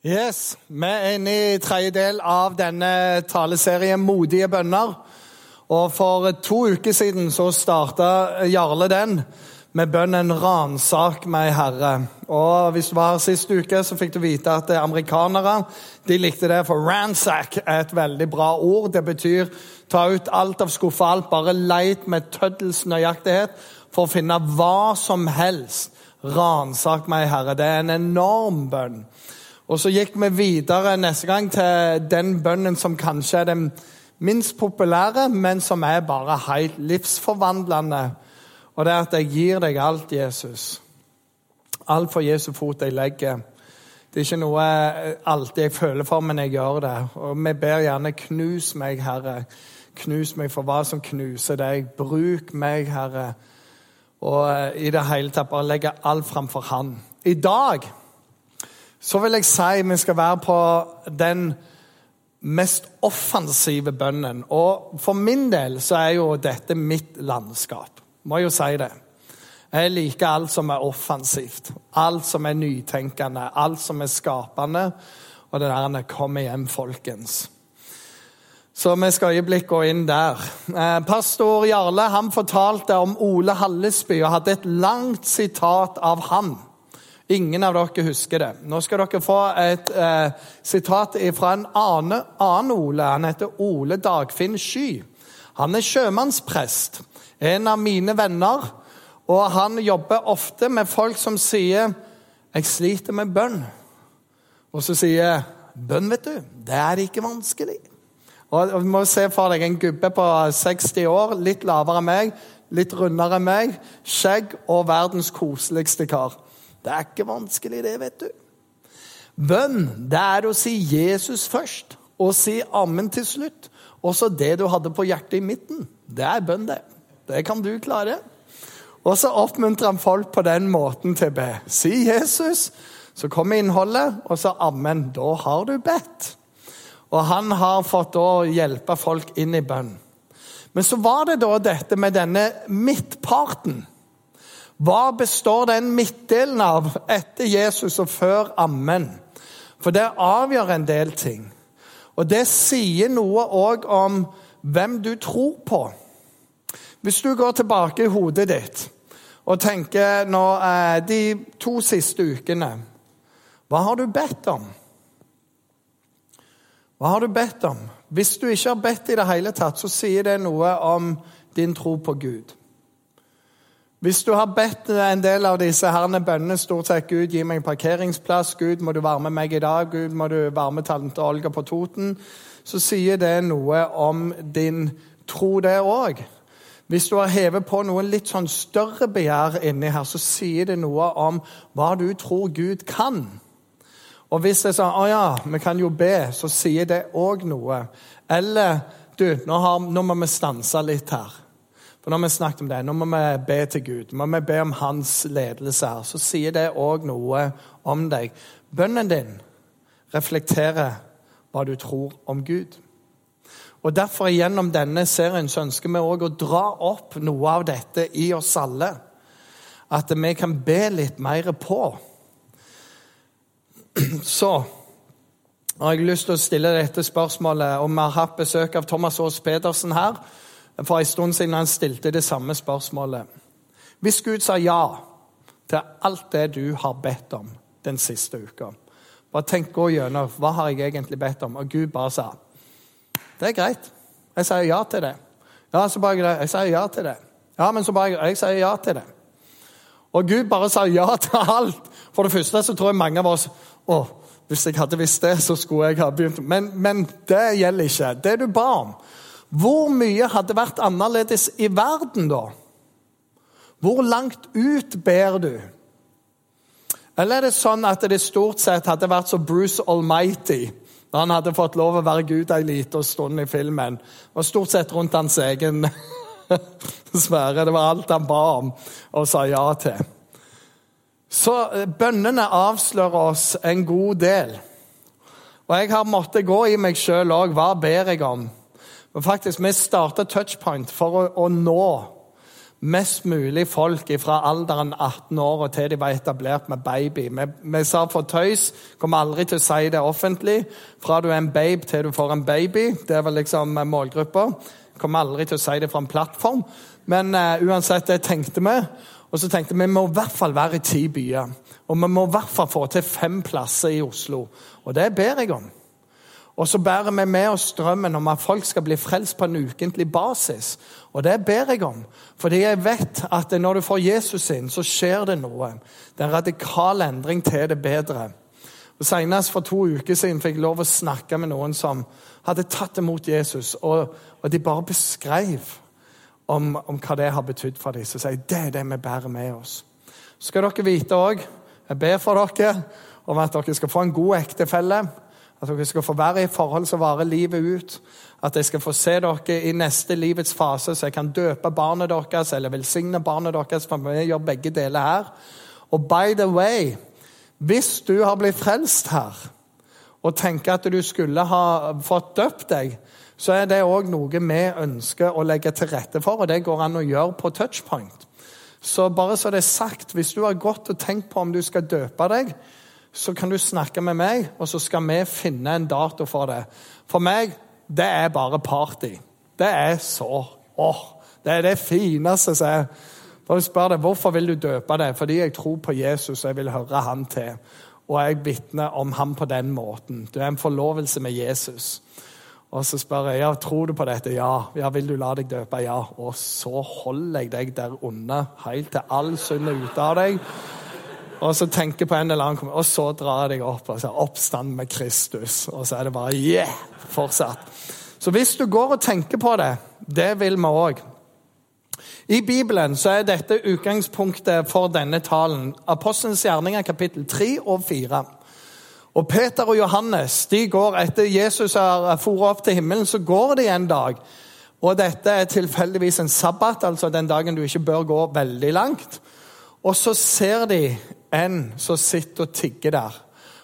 Yes, Vi er inne i tredje del av denne taleserien Modige bønner. Og For to uker siden så starta Jarle den med bønnen 'Ransak meg, Herre'. Og Hvis du var her sist uke, så fikk du vite at amerikanere de likte det, for 'ransack' er et veldig bra ord. Det betyr ta ut alt av skuffa, alt. Bare leit med tøddels nøyaktighet for å finne hva som helst. 'Ransak meg, Herre'. Det er en enorm bønn. Og så gikk vi videre neste gang til den bønnen som kanskje er den minst populære, men som er bare helt livsforvandlende. Og det er at jeg gir deg alt, Jesus. Alt for Jesu fot jeg legger. Det er ikke noe jeg alltid jeg føler for, men jeg gjør det. Og vi ber gjerne 'knus meg, Herre'. Knus meg for hva som knuser deg. Bruk meg, Herre. Og i det hele tatt bare legge alt framfor Han. I dag så vil jeg si vi skal være på den mest offensive bønnen. Og for min del så er jo dette mitt landskap. Må jo si det. Jeg liker alt som er offensivt, alt som er nytenkende, alt som er skapende. Og det der 'Kom igjen, folkens'. Så vi skal øyeblikk gå inn der. Eh, pastor Jarle han fortalte om Ole Hallesby og hadde et langt sitat av han. Ingen av dere husker det. Nå skal dere få et eh, sitat fra en annen, annen Ole. Han heter Ole Dagfinn Sky. Han er sjømannsprest, en av mine venner. Og han jobber ofte med folk som sier 'Jeg sliter med bønn'. Og så sier jeg 'Bønn, vet du, det er ikke vanskelig'. Og Du må se for deg en gubbe på 60 år, litt lavere enn meg, litt rundere enn meg, skjegg og verdens koseligste kar. Det er ikke vanskelig, det, vet du. Bønn, det er å si Jesus først og si ammen til slutt. Også det du hadde på hjertet i midten. Det er bønn, det. Det kan du klare. Og så oppmuntrer han folk på den måten til å be. Si Jesus, så kommer innholdet, og så ammen. Da har du bedt. Og han har fått å hjelpe folk inn i bønn. Men så var det da dette med denne midtparten. Hva består den midtdelen av etter Jesus og før ammen? For det avgjør en del ting. Og det sier noe òg om hvem du tror på. Hvis du går tilbake i hodet ditt og tenker nå eh, de to siste ukene Hva har du bedt om? Hva har du bedt om? Hvis du ikke har bedt i det hele tatt, så sier det noe om din tro på Gud. Hvis du har bedt en del av disse herne bønnene, stort sett 'Gud, gi meg parkeringsplass', 'Gud, må du være med meg i dag', 'Gud, må du være med tante Olga på Toten', så sier det noe om din tro, det òg. Hvis du har hevet på noe litt sånn større begjær inni her, så sier det noe om hva du tror Gud kan. Og hvis det er sånn 'Å ja, vi kan jo be', så sier det òg noe. Eller 'Du, nå, har, nå må vi stanse litt her'. For når vi snakket om det, Nå må vi be til Gud, må vi be om hans ledelse her. Så sier det òg noe om deg. Bønnen din reflekterer hva du tror om Gud. Og Derfor gjennom denne serien så ønsker vi òg å dra opp noe av dette i oss alle. At vi kan be litt mer på. Så har jeg lyst til å stille dette spørsmålet, og vi har hatt besøk av Thomas Aas Pedersen her for en stund siden han stilte det samme spørsmålet. Hvis Gud sa ja til alt det du har bedt om den siste uka Bare tenk gå gjennom hva har jeg egentlig bedt om, og Gud bare sa det er greit. Jeg sier ja til det. Ja, så bare Jeg sier ja til det. Ja, men så bare Jeg sier ja til det. Og Gud bare sa ja til alt. For det første så tror jeg mange av oss å, Hvis jeg hadde visst det, så skulle jeg ha begynt. Men, men det gjelder ikke. Det du ba om. Hvor mye hadde vært annerledes i verden da? Hvor langt ut ber du? Eller er det sånn at det stort sett hadde vært så Bruce Almighty da han hadde fått lov å være Gud ei lita stund i filmen? Og stort sett rundt hans egen sfære. Det var alt han ba om og sa ja til. Så eh, bønnene avslører oss en god del. Og jeg har måttet gå i meg sjøl òg. Hva ber jeg om? Og faktisk, Vi starta Touchpoint for å, å, nå mest mulig folk fra alderen 18 år og til de var etablert med baby. Vi, vi sa for tøys, kommer aldri til å si det offentlig. Fra du er en babe til du får en baby. Det vel liksom målgruppa. Kommer aldri til å si det fra en plattform. Men uh, uansett, det tenkte vi. Og så tenkte vi vi må i hvert fall være i ti byer. Og vi må i hvert fall få til fem plasser i Oslo. Og det ber jeg om. Og så bærer vi med oss drømmen om at folk skal bli frelst på en ukentlig basis. Og det ber jeg om, fordi jeg vet at når du får Jesus inn, så skjer det noe. Det er en radikal endring til det bedre. Og Senest for to uker siden fikk jeg lov å snakke med noen som hadde tatt imot Jesus, og, og de bare beskrev om, om, hva det har betydd for dem. Så sier jeg det er det vi bærer med oss. Så skal dere vite òg, jeg ber for dere om at dere skal få en god ektefelle. At dere skal få være i forhold som varer livet ut. At jeg skal få se dere i neste livets fase, så jeg kan døpe barnet deres eller velsigne barnet deres. For vi gjør begge deler her. Og by the way, hvis du har blitt frelst her og tenker at du skulle ha fått døpt deg, så er det òg noe vi ønsker å legge til rette for, og det går an å gjøre på touchpoint. Så bare så det er sagt, hvis du har gått og tenkt på om du skal døpe deg, så kan du snakke med meg, og så skal vi finne en dato for det. For meg, det er bare party. Det er så åh, Det er det fineste som er. Du spør deg, Hvorfor vil du døpe deg? Fordi jeg tror på Jesus og jeg vil høre han til. Og jeg vitner om ham på den måten. Du er en forlovelse med Jesus. Og så spør jeg ja, tror du på dette. Ja. ja. Vil du la deg døpe? Ja. Og så holder jeg deg der unna helt til all synd er ute av deg. Og så tenker på en eller annen Og så drar jeg deg opp og sier 'Oppstand med Kristus'. Og så er det bare yeah! Fortsatt. Så hvis du går og tenker på det, det vil vi òg. I Bibelen så er dette utgangspunktet for denne talen. Apostelens gjerninger kapittel 3 og 4. Og Peter og Johannes de går etter Jesus har fôret opp til himmelen, så går de en dag. Og dette er tilfeldigvis en sabbat, altså den dagen du ikke bør gå veldig langt. Og så ser de en som sitter og tigger der.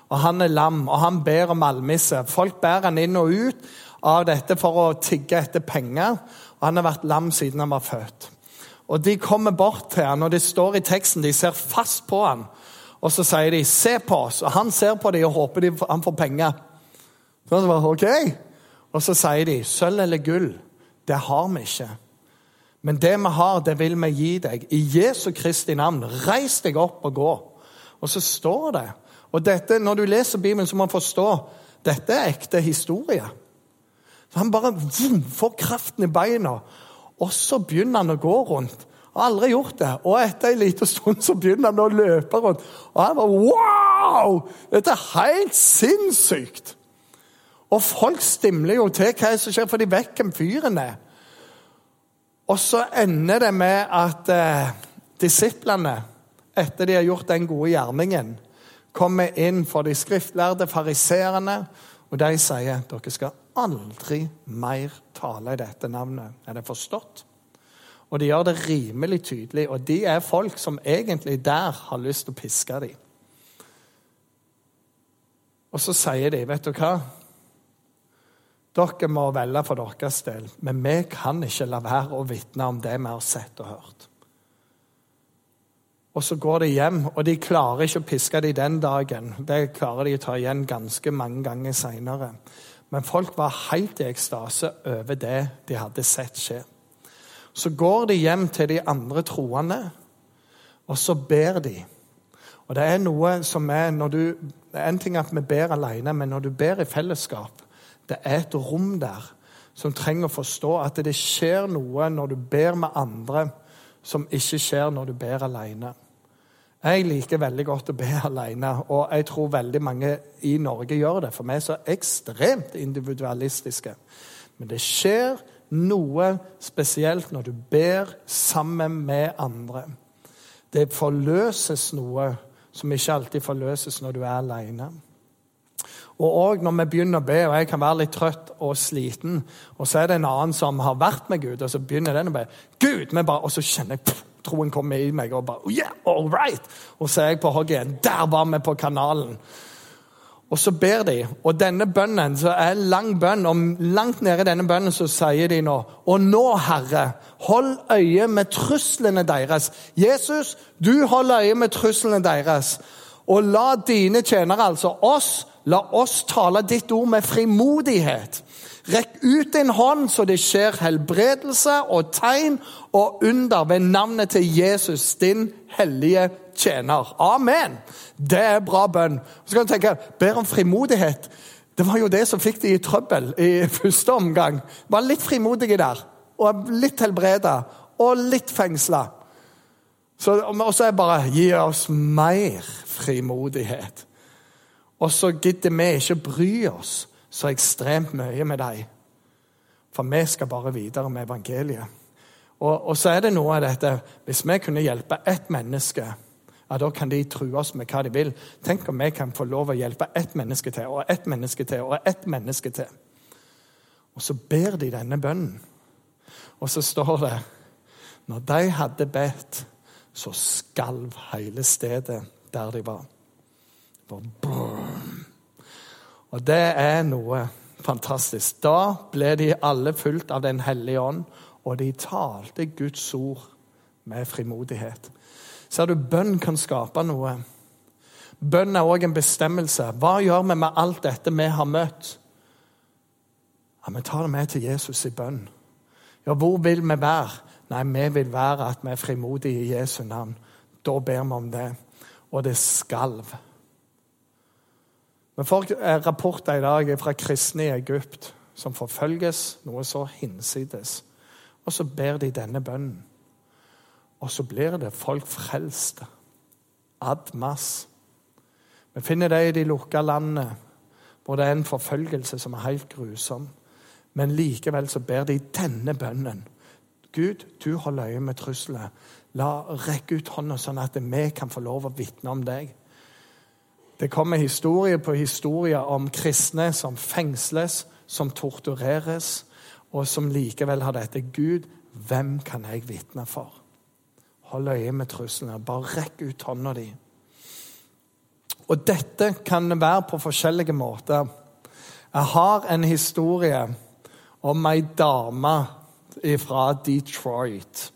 Og Han er lam, og han ber om almisse. Folk bærer han inn og ut av dette for å tigge etter penger. Og han har vært lam siden han var født. Og De kommer bort til han, og det står i teksten, de ser fast på han. Og så sier de 'se på oss', og han ser på dem og håper de, han får penger. Så han bare, ok. Og så sier de 'sølv eller gull, det har vi ikke'. Men det vi har, det vil vi gi deg. I Jesu Kristi navn, reis deg opp og gå. Og så står det Og dette, Når du leser Bibelen, så må man forstå dette er ekte historie. Så Han bare vroom, får kraften i beina, og så begynner han å gå rundt. Han har aldri gjort det. Og etter en liten stund så begynner han å løpe rundt. Og han bare Wow! Dette er helt sinnssykt! Og folk stimler jo til hva som skjer, for de vet hvem fyren er. Og så ender det med at eh, disiplene, etter de har gjort den gode gjerningen, kommer inn for de skriftlærde fariseerne, og de sier dere skal aldri mer tale i dette navnet. Er det forstått? Og de gjør det rimelig tydelig, og de er folk som egentlig der har lyst til å piske dem. Og så sier de, vet du hva? Dere må velge for deres del, men vi kan ikke la være å vitne om det vi har sett og hørt. Og Så går de hjem, og de klarer ikke å piske dem den dagen. Det klarer de å ta igjen ganske mange ganger seinere. Men folk var helt i ekstase over det de hadde sett skje. Så går de hjem til de andre troende, og så ber de. Og det er noe som er når du, det er En ting at vi ber alene, men når du ber i fellesskap, det er et rom der som trenger å forstå at det skjer noe når du ber med andre, som ikke skjer når du ber alene. Jeg liker veldig godt å be alene, og jeg tror veldig mange i Norge gjør det. For vi er så ekstremt individualistiske. Men det skjer noe spesielt når du ber sammen med andre. Det forløses noe som ikke alltid forløses når du er alene. Og òg når vi begynner å be, og jeg kan være litt trøtt og sliten, og så er det en annen som har vært med Gud, og så begynner den å be Gud! Bare, og så kjenner jeg troen kommer i meg, og bare yeah, all right! Og så er jeg på hogget. Der var vi på kanalen. Og så ber de, og denne bønnen så er en lang bønn, og langt nede i denne bønnen så sier de nå Og nå, Herre, hold øye med truslene deres. Jesus, du holder øye med truslene deres. Og la dine tjenere, altså oss, la oss tale ditt ord med frimodighet. Rekk ut din hånd så det skjer helbredelse og tegn og under ved navnet til Jesus, din hellige tjener. Amen. Det er bra bønn. Så kan du tenke, Ber om frimodighet. Det var jo det som fikk de i trøbbel i første omgang. Var litt frimodige der. Og litt helbreda. Og litt fengsla. Og så er det bare Gi oss mer frimodighet. Og så gidder vi ikke bry oss så ekstremt mye med dem. For vi skal bare videre med evangeliet. Og, og så er det noe av dette Hvis vi kunne hjelpe ett menneske ja, Da kan de true oss med hva de vil. Tenk om vi kan få lov å hjelpe ett menneske til og ett menneske til og ett menneske til. Og så ber de denne bønnen. Og så står det Når de hadde bedt, så skalv hele stedet der de var. Og det er noe fantastisk. Da ble de alle fulgt av Den hellige ånd, og de talte Guds ord med frimodighet. Ser du, bønn kan skape noe. Bønn er òg en bestemmelse. Hva gjør vi med alt dette vi har møtt? Ja, Vi tar det med til Jesus i bønn. Ja, hvor vil vi være? Nei, vi vil være at vi er frimodige i Jesu navn. Da ber vi om det. Og det skalv. Vi får rapporter i dag fra kristne i Egypt som forfølges, noe så hinsides. Og så ber de denne bønnen. Og så blir det folk frelste. Ad mass. Vi finner det i de lukka landene hvor det er en forfølgelse som er helt grusom. Men likevel så ber de denne bønnen. Gud, du holder øye med trusler. La rekke ut hånda, sånn at vi kan få lov å vitne om deg. Det kommer historie på historie om kristne som fengsles, som tortureres, og som likevel har dette Gud, hvem kan jeg vitne for? Hold øye med truslene. Bare rekk ut hånda di. Og dette kan være på forskjellige måter. Jeg har en historie om ei dame fra Detroit.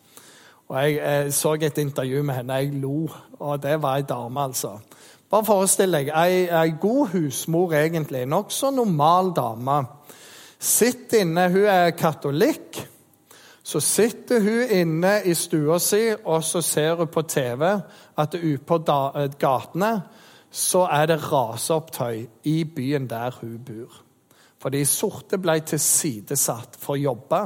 Og jeg, jeg, så et intervju med henne. Jeg lo, og det var ei dame, altså. Bare forestill deg ei, ei god husmor, egentlig. Nokså normal dame. Sitter inne, Hun er katolikk. Så sitter hun inne i stua si, og så ser hun på TV at ute på eh, gatene så er det raseopptøy i byen der hun bor. For de sorte ble tilsidesatt for å jobbe.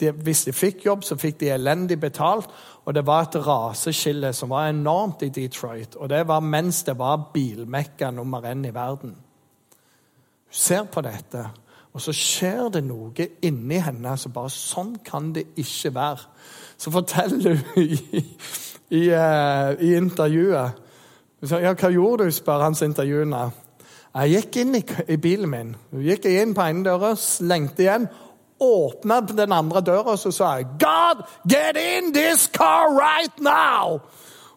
De, hvis de fikk jobb, så fikk de elendig betalt. Og det var et raseskille som var enormt i Detroit. Og det var mens det var bilmekka nummer én i verden. Hun ser på dette, og så skjer det noe inni henne som bare Sånn kan det ikke være. Så forteller hun i, i, uh, i intervjuet ja, 'Hva gjorde du?' spør hans intervjuende. Jeg gikk inn i, i bilen min. Hun gikk inn på ene døra, slengte igjen åpna den andre døra, og så sa jeg 'God, get in this car right now!'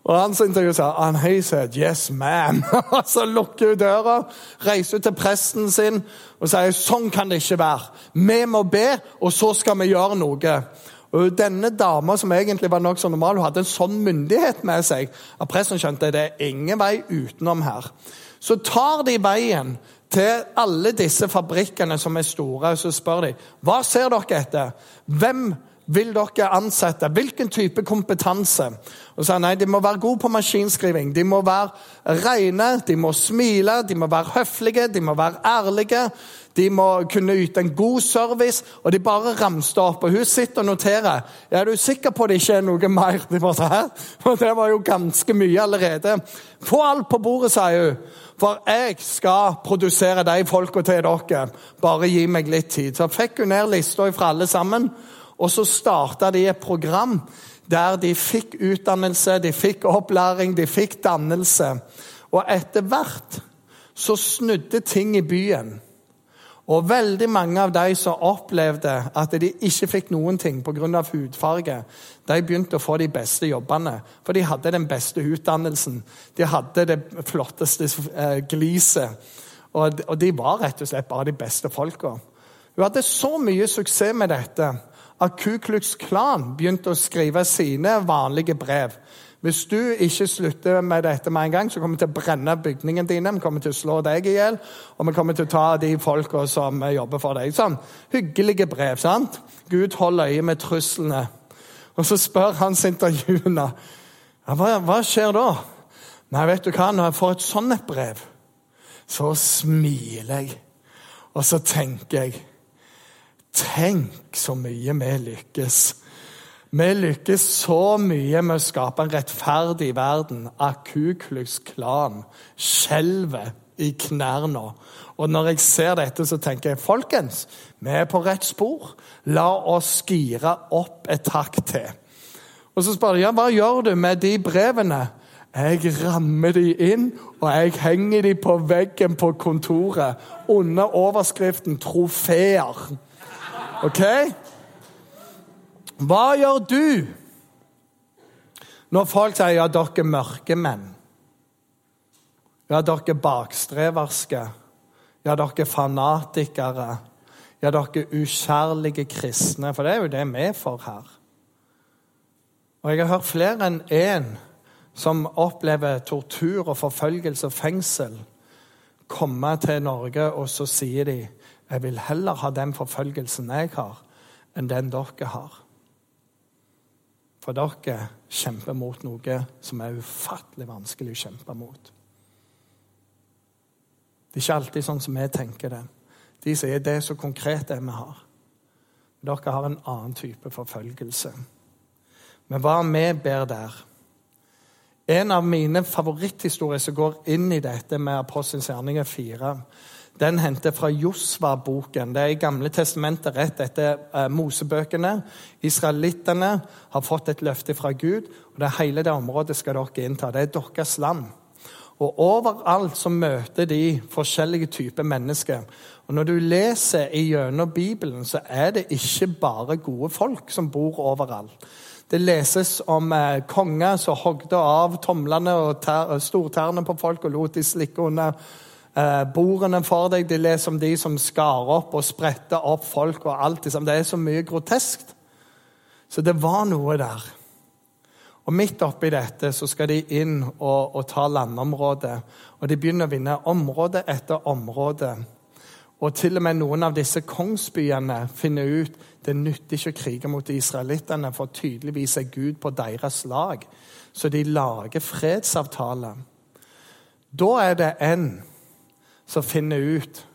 Og han som intervjuet sa and he said, 'Yes, ma'am'. så lukker hun døra, reiser ut til presten sin og sier 'Sånn kan det ikke være'. Vi må be, og så skal vi gjøre noe. Og Denne dama, som egentlig var nokså normal, hun hadde en sånn myndighet med seg at presten skjønte det er ingen vei utenom her. Så tar de veien til alle disse fabrikkene som er store, og så spør de hva ser dere etter. Hvem vil dere ansette? Hvilken type kompetanse? Og så nei, De må være gode på maskinskriving. De må være rene, de må smile, de må være høflige, de må være ærlige. De må kunne yte en god service, og de bare ramste opp. Og hun sitter og noterer. Er du sikker på det ikke er noe mer? De bare, Hæ? For det var jo ganske mye allerede. Få alt på bordet, sier hun. For jeg skal produsere de folka til dere. Bare gi meg litt tid. Så fikk hun ned lista fra alle sammen, og så starta de et program der de fikk utdannelse, de fikk opplæring, de fikk dannelse. Og etter hvert så snudde ting i byen. Og veldig mange av de som opplevde at de ikke fikk noen ting pga. hudfarge, de begynte å få de beste jobbene. For de hadde den beste utdannelsen. De hadde det flotteste eh, gliset. Og, de var rett og slett bare de beste folka. Hun hadde så mye suksess med dette at Ku Klux Klan begynte å skrive sine vanlige brev. Hvis du ikke slutter med dette med en gang, så kommer vi til å brenne bygningen dine, vi kommer til å slå deg i hjel, og vi kommer til å ta de folka som jobber for deg. Sånn, Hyggelige brev. sant? Gud holder øye med truslene. Og så spør hans intervjuende ja, hva, hva skjer da? Nei, vet du hva, når jeg får et sånt et brev, så smiler jeg. Og så tenker jeg Tenk så mye vi lykkes. Vi lykkes så mye med å skape en rettferdig verden at Ku Klux Klan skjelver i knærne. Og når jeg ser dette, så tenker jeg folkens, vi er på rett spor. La oss skire opp et takk til. Og så spør de ja, hva gjør du med de brevene. Jeg rammer de inn, og jeg henger de på veggen på kontoret under overskriften 'Trofeer'. OK? Hva gjør du når folk sier ja, dere er mørke menn? Ja, dere er bakstreverske. Ja, dere er fanatikere. Ja, dere er ukjærlige kristne. For det er jo det vi får her. Og jeg har hørt flere enn én som opplever tortur og forfølgelse og fengsel, komme til Norge, og så sier de jeg vil heller ha den forfølgelsen jeg har, enn den dere har. For dere kjemper mot noe som er ufattelig vanskelig å kjempe mot. Det er ikke alltid sånn som vi tenker det. De sier det er så konkret, det vi har. Dere har en annen type forfølgelse. Men hva vi ber der? En av mine favoritthistorier som går inn i dette med Apostelens gjerninger 4, den henter fra Josva-boken. Det er i Gamle testamentet rett etter eh, Mosebøkene. Israelittene har fått et løfte fra Gud, og det hele det området skal dere innta. Det er deres land. Og Overalt så møter de forskjellige typer mennesker. Og Når du leser gjennom Bibelen, så er det ikke bare gode folk som bor overalt. Det leses om eh, konger som hogde av tomlene og stortærne på folk og lot de slikke under bordene for deg. De leser om de som skar opp og spredte opp folk og alt. Liksom. Det er så mye groteskt. Så det var noe der. Og Midt oppi dette så skal de inn og, og ta landområdet. Og de begynner å vinne område etter område. Og til og med noen av disse kongsbyene finner ut det nytter ikke å krige mot israelittene, for tydeligvis er Gud på deres lag. Så de lager fredsavtale. Da er det en som finner ut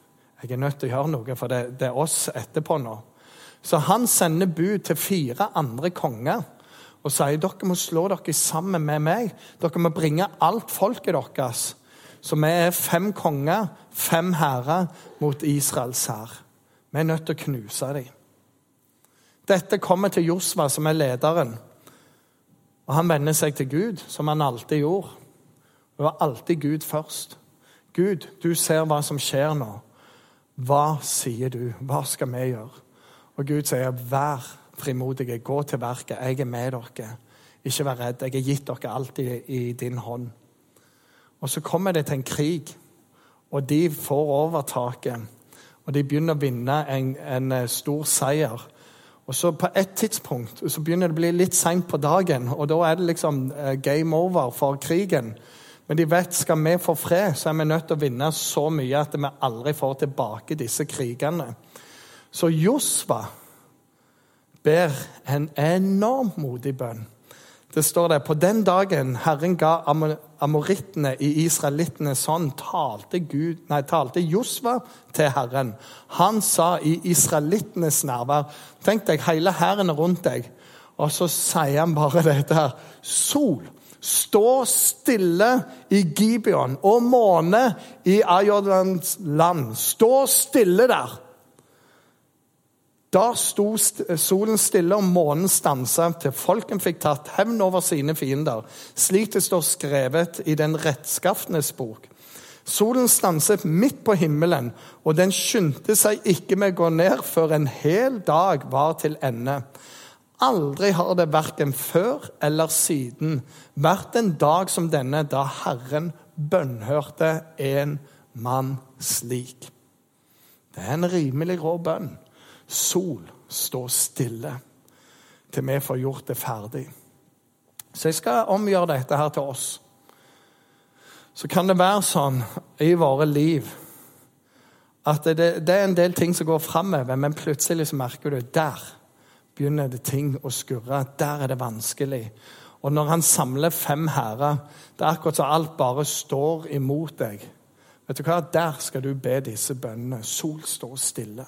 jeg er nødt til å gjøre noe, for det, det er oss etterpå nå. Så han sender bud til fire andre konger og sier dere må slå dere sammen med meg. Dere må bringe alt folket deres. Så vi er fem konger, fem hærer, mot Israels hær. Vi er nødt til å knuse dem. Dette kommer til Josva, som er lederen. Og Han vender seg til Gud, som han alltid gjorde. Det var alltid Gud først. Gud, du ser hva som skjer nå. Hva sier du? Hva skal vi gjøre? Og Gud sier, vær frimodige, gå til verket. Jeg er med dere. Ikke vær redd. Jeg har gitt dere alt i, i din hånd. Og så kommer det til en krig, og de får overtaket. Og de begynner å vinne en, en eh, stor seier. Og så På et tidspunkt så begynner det å bli litt seint på dagen, og da er det liksom eh, game over for krigen. Men de vet skal vi få fred, så er vi nødt til å vinne så mye at vi aldri får tilbake disse krigene. Så Josva ber en enormt modig bønn. Det står det, På den dagen Herren ga amorittene i israelittene hånd, talte, talte Josva til Herren. Han sa i israelittenes nærvær Tenk deg hele hæren rundt deg, og så sier han bare dette her. Sol, Stå stille i Gibeon og måne i Ajordans land. Stå stille der. Da sto solen stille og månen stansa til folken fikk tatt hevn over sine fiender, slik det står skrevet i den rettskafnes bok. Solen stanset midt på himmelen, og den skyndte seg ikke med å gå ned før en hel dag var til ende. Aldri har det verken før eller siden vært en dag som denne, da Herren bønnhørte en mann slik. Det er en rimelig rå bønn. Sol, stå stille til vi får gjort det ferdig. Så jeg skal omgjøre dette her til oss. Så kan det være sånn i våre liv at det, det er en del ting som går framover, men plutselig så merker du der begynner det ting å skurre. Der er det vanskelig. Og når han samler fem hærer, det er akkurat som alt bare står imot deg. Vet du hva? Der skal du be disse bønnene. Sol, står stille.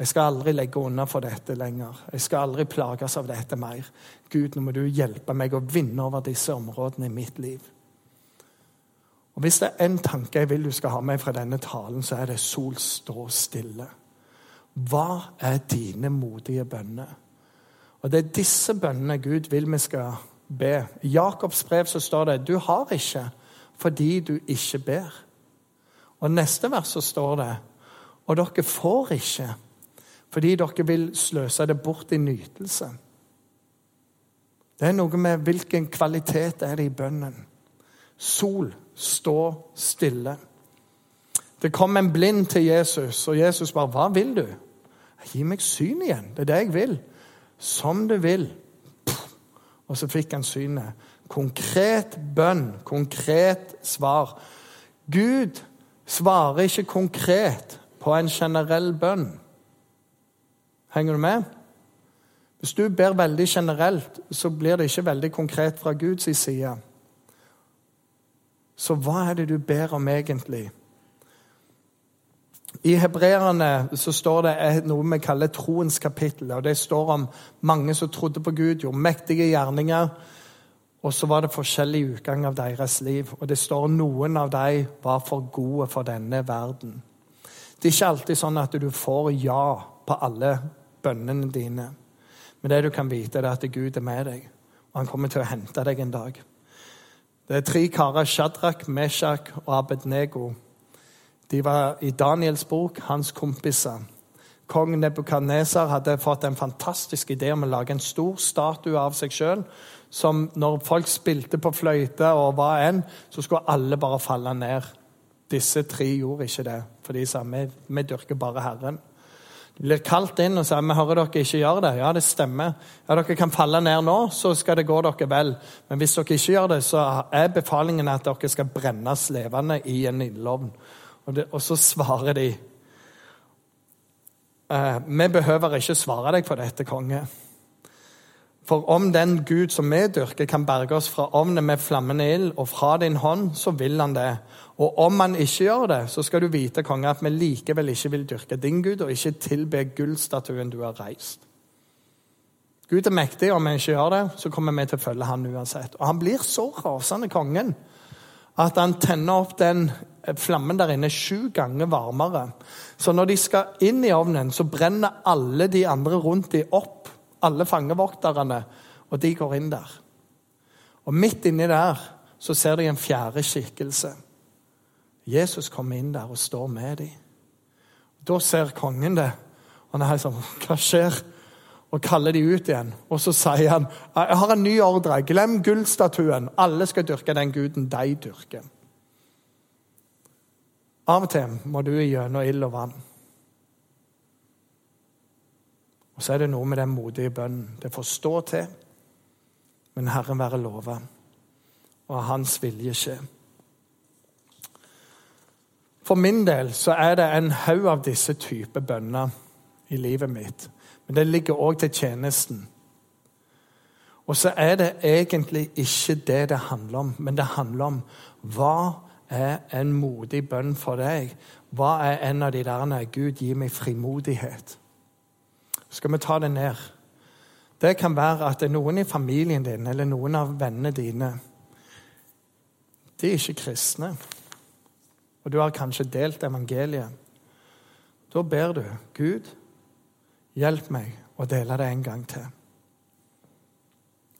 Jeg skal aldri legge unna for dette lenger. Jeg skal aldri plages av dette mer. Gud, nå må du hjelpe meg å vinne over disse områdene i mitt liv. Og Hvis det er én tanke jeg vil du skal ha med fra denne talen, så er det 'sol, står stille'. Hva er dine modige bønner? Og Det er disse bønnene Gud vil vi skal be. I Jakobs brev så står det 'du har ikke fordi du ikke ber'. Og neste vers så står det 'og dere får ikke' fordi dere vil sløse det bort i nytelse. Det er noe med hvilken kvalitet er det i bønnen. Sol, stå stille. Det kom en blind til Jesus, og Jesus bare 'Hva vil du?' 'Gi meg syn igjen. Det er det jeg vil.' 'Som du vil.' Og så fikk han synet. Konkret bønn, konkret svar. Gud svarer ikke konkret på en generell bønn. Henger du med? Hvis du ber veldig generelt, så blir det ikke veldig konkret fra Guds side. Så hva er det du ber om egentlig? I hebreerne så står det noe vi kaller troens kapittel. og Det står om mange som trodde på Gud, gjorde mektige gjerninger. Og så var det forskjellig utgang av deres liv. Og det står noen av dem var for gode for denne verden. Det er ikke alltid sånn at du får ja på alle bønnene dine. Men det du kan vite, er at Gud er med deg, og han kommer til å hente deg en dag. Det er tre karer, Shadrach, Meshach og Abednego. De var i Daniels bok hans kompiser. Kong Nebukadnesar hadde fått en fantastisk idé om å lage en stor statue av seg sjøl. Som når folk spilte på fløyte og hva enn, så skulle alle bare falle ned. Disse tre gjorde ikke det, for de sa vi, vi dyrker bare Herren blir kalt inn og sier vi hører dere ikke gjør det. Ja, det stemmer. Ja, Dere kan falle ned nå, så skal det gå dere vel. Men hvis dere ikke gjør det, så er befalingen at dere skal brennes levende i en ildovn. Og, og, så svarer de eh, Vi behøver ikke svare deg på dette, konge. For om den Gud som vi dyrker, kan berge oss fra ovnen med flammende ild og fra din hånd, så vil han det. Og om han ikke gjør det, så skal du vite, konge, at vi likevel ikke vil dyrke din Gud og ikke tilbe gullstatuen du har reist. Gud er mektig, og om vi ikke gjør det, så kommer vi til å følge han uansett. Og han blir så rasende, kongen, at han tenner opp den flammen der inne sju ganger varmere. Så når de skal inn i ovnen, så brenner alle de andre rundt dem opp. Alle fangevokterne. Og de går inn der. Og midt inni der så ser de en fjerde skikkelse. Jesus kommer inn der og står med dem. Da ser kongen det, og han er sånn Hva skjer? Og kaller de ut igjen. Og så sier han jeg har en ny ordre. Glem gullstatuen. Alle skal dyrke den guden de dyrker. Av og til må du gjennom ild og vann. Og så er det noe med den modige bønnen. Det får stå til, men Herren være lova, og Hans vilje skje. For min del så er det en haug av disse typer bønner i livet mitt. Men det ligger òg til tjenesten. Og så er det egentlig ikke det det handler om, men det handler om hva er en modig bønn for deg? Hva er en av de der Gud, gi meg frimodighet. Skal vi ta det ned? Det kan være at det er noen i familien din eller noen av vennene dine De er ikke kristne og du har kanskje delt evangeliet, da ber du Gud, hjelp meg å dele det en gang til.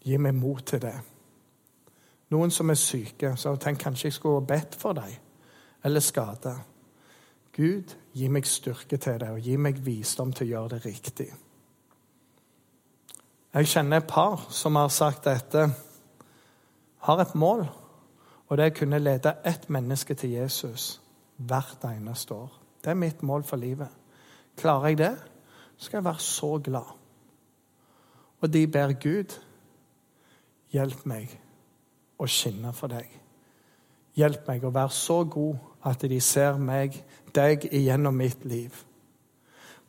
Gi meg mot til det. Noen som er syke, så tenk kanskje jeg skulle bedt for dem, eller skada. Gud, gi meg styrke til det, og gi meg visdom til å gjøre det riktig. Jeg kjenner et par som har sagt dette, har et mål og det er å kunne lede ett menneske til Jesus hvert eneste år. Det er mitt mål for livet. Klarer jeg det, skal jeg være så glad. Og de ber Gud, hjelp meg å skinne for deg. Hjelp meg å være så god at de ser meg, deg, igjennom mitt liv.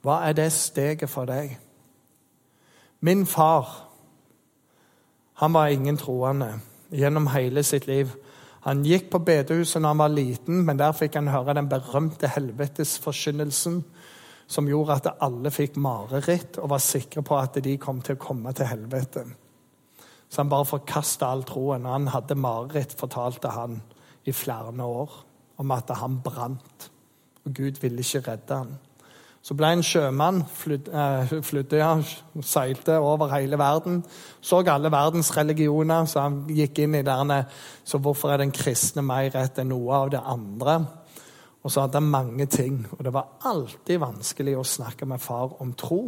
Hva er det steget for deg? Min far, han var ingen troende gjennom hele sitt liv. Han gikk på bedehuset da han var liten, men der fikk han høre den berømte helvetesforkynnelsen som gjorde at alle fikk mareritt og var sikre på at de kom til å komme til helvete. Så han bare forkasta all troen. Han hadde mareritt, fortalte han i flere år, om at han brant. Og Gud ville ikke redde han. Så ble en sjømann, eh, flydde, ja, seilte over hele verden. Så alle verdens religioner, så han gikk inn i derne Så hvorfor er den kristne mer rett enn noe av det andre? Og så hadde han mange ting. Og det var alltid vanskelig å snakke med far om tro.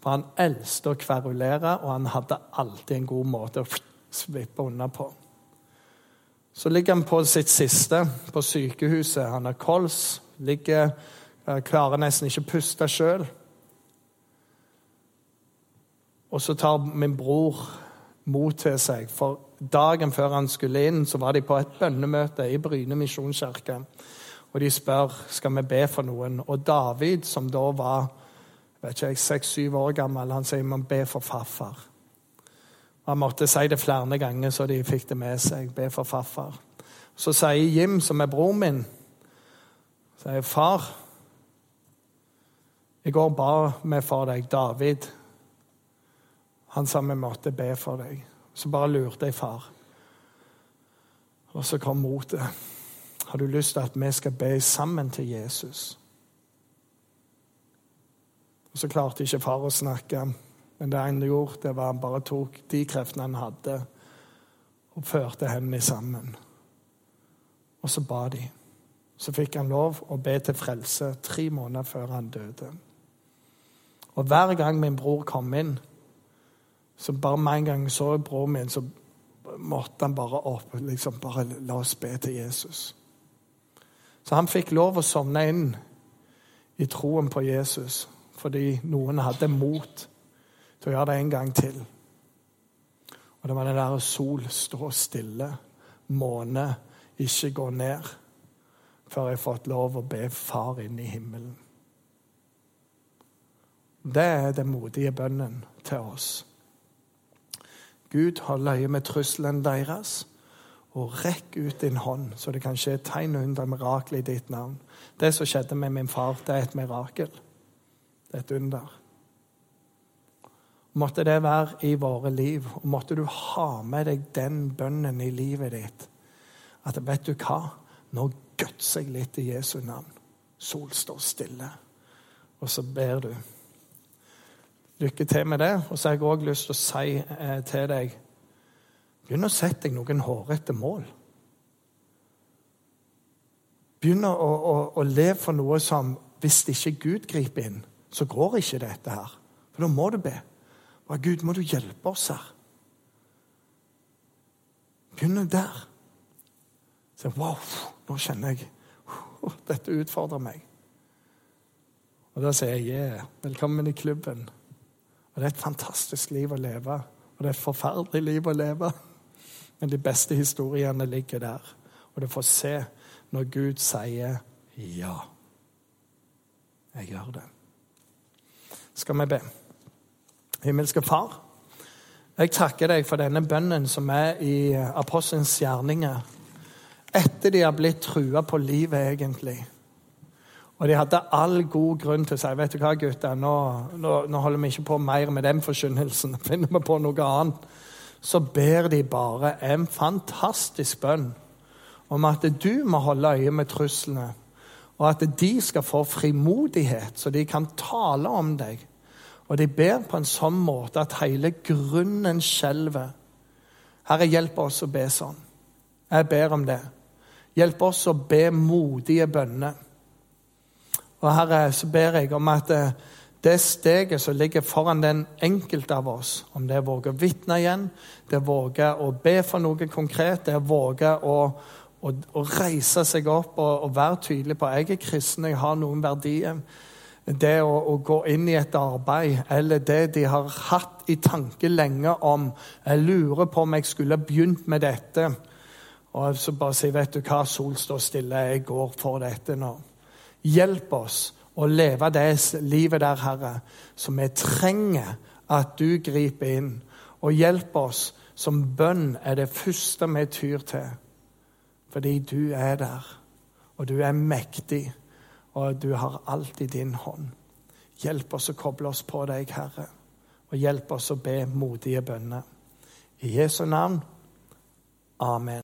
For han elsket å kverulere, og han hadde alltid en god måte å svippe unna på. Så ligger han på sitt siste på sykehuset. Han har kols, ligger, eh, klarer nesten ikke å puste sjøl. Og så tar min bror mot til seg, for dagen før han skulle inn, så var de på et bønnemøte i Bryne misjonskirke. Og de spør skal vi be for noen. Og David, som da var vet ikke seks-syv år gammel, han sier man be for farfar. Han måtte si det flere ganger, så de fikk det med seg. Be for farfar. Så sier Jim, som er broren min, sier far I går ba vi for deg, David. Han sa vi måtte be for deg. Så bare lurte jeg far. Og så kom motet. Har du lyst til at vi skal be sammen til Jesus? Og Så klarte ikke far å snakke, men det han gjorde, det var han bare tok de kreftene han hadde, og førte hendene sammen. Og så ba de. Så fikk han lov å be til frelse tre måneder før han døde. Og hver gang min bror kom inn, så bare med en gang så broren min, så måtte han bare opp. liksom Bare la oss be til Jesus. Så han fikk lov å sovne inn i troen på Jesus fordi noen hadde mot til å gjøre det en gang til. Og det var det der sol stå stille, måne ikke gå ned, før jeg har fått lov å be Far inn i himmelen. Det er den modige bønnen til oss. Gud holder øye med trusselen deres og rekk ut din hånd, så det kan skje tegn under mirakel i ditt navn. Det som skjedde med min far, det er et mirakel. Det er et under. Måtte det være i våre liv, og måtte du ha med deg den bønnen i livet ditt. At vet du hva? Nå gutser jeg litt i Jesu navn. Sol står stille. Og så ber du. Lykke til med det. Og så har jeg òg lyst til å si eh, til deg Begynn å sette deg noen hårete mål. Begynn å, å, å leve for noe som Hvis ikke Gud griper inn, så går ikke dette her. For da må du be. Og Gud, må du hjelpe oss her? Begynn der. Så, wow, nå kjenner jeg Dette utfordrer meg. Og Da sier jeg yeah, velkommen i klubben. Og Det er et fantastisk liv å leve. Og det er et forferdelig liv å leve. Men de beste historiene ligger der. Og du får se når Gud sier ja. Jeg gjør det. Skal vi be? Himmelske Far, jeg takker deg for denne bønnen som er i apostelens gjerninger. Etter de har blitt trua på livet, egentlig. Og de hadde all god grunn til å si vet du hva, gutter, nå, nå, nå holder vi ikke på mer med den forkynnelsen. Finner vi på noe annet så ber de bare en fantastisk bønn om at du må holde øye med truslene, og at de skal få frimodighet, så de kan tale om deg. Og de ber på en sånn måte at hele grunnen skjelver. Herre, hjelp oss å be sånn. Jeg ber om det. Hjelp oss å be modige bønner. Og Herre, så ber jeg om at eh, det steget som ligger foran den enkelte av oss, om det er å våge å vitne igjen, det er våge å be for noe konkret, det er våge å å, å reise seg opp og, og, være tydelig på jeg er kristen, jeg har noen verdier. Det å, å, gå inn i et arbeid, eller det de har hatt i tanke lenge om Jeg lurer på om jeg skulle begynt med dette. Og så bare si, vet du hva, Sol står stille, jeg går for dette nå. Hjelp oss å leve det livet der, Herre, som vi trenger at du griper inn. Og hjelp oss som bønn er det første vi tyr til. Fordi du er der, og du er mektig, og du har alt i din hånd. Hjelp oss å koble oss på deg, Herre, og hjelp oss å be modige bønner. I Jesu navn. Amen.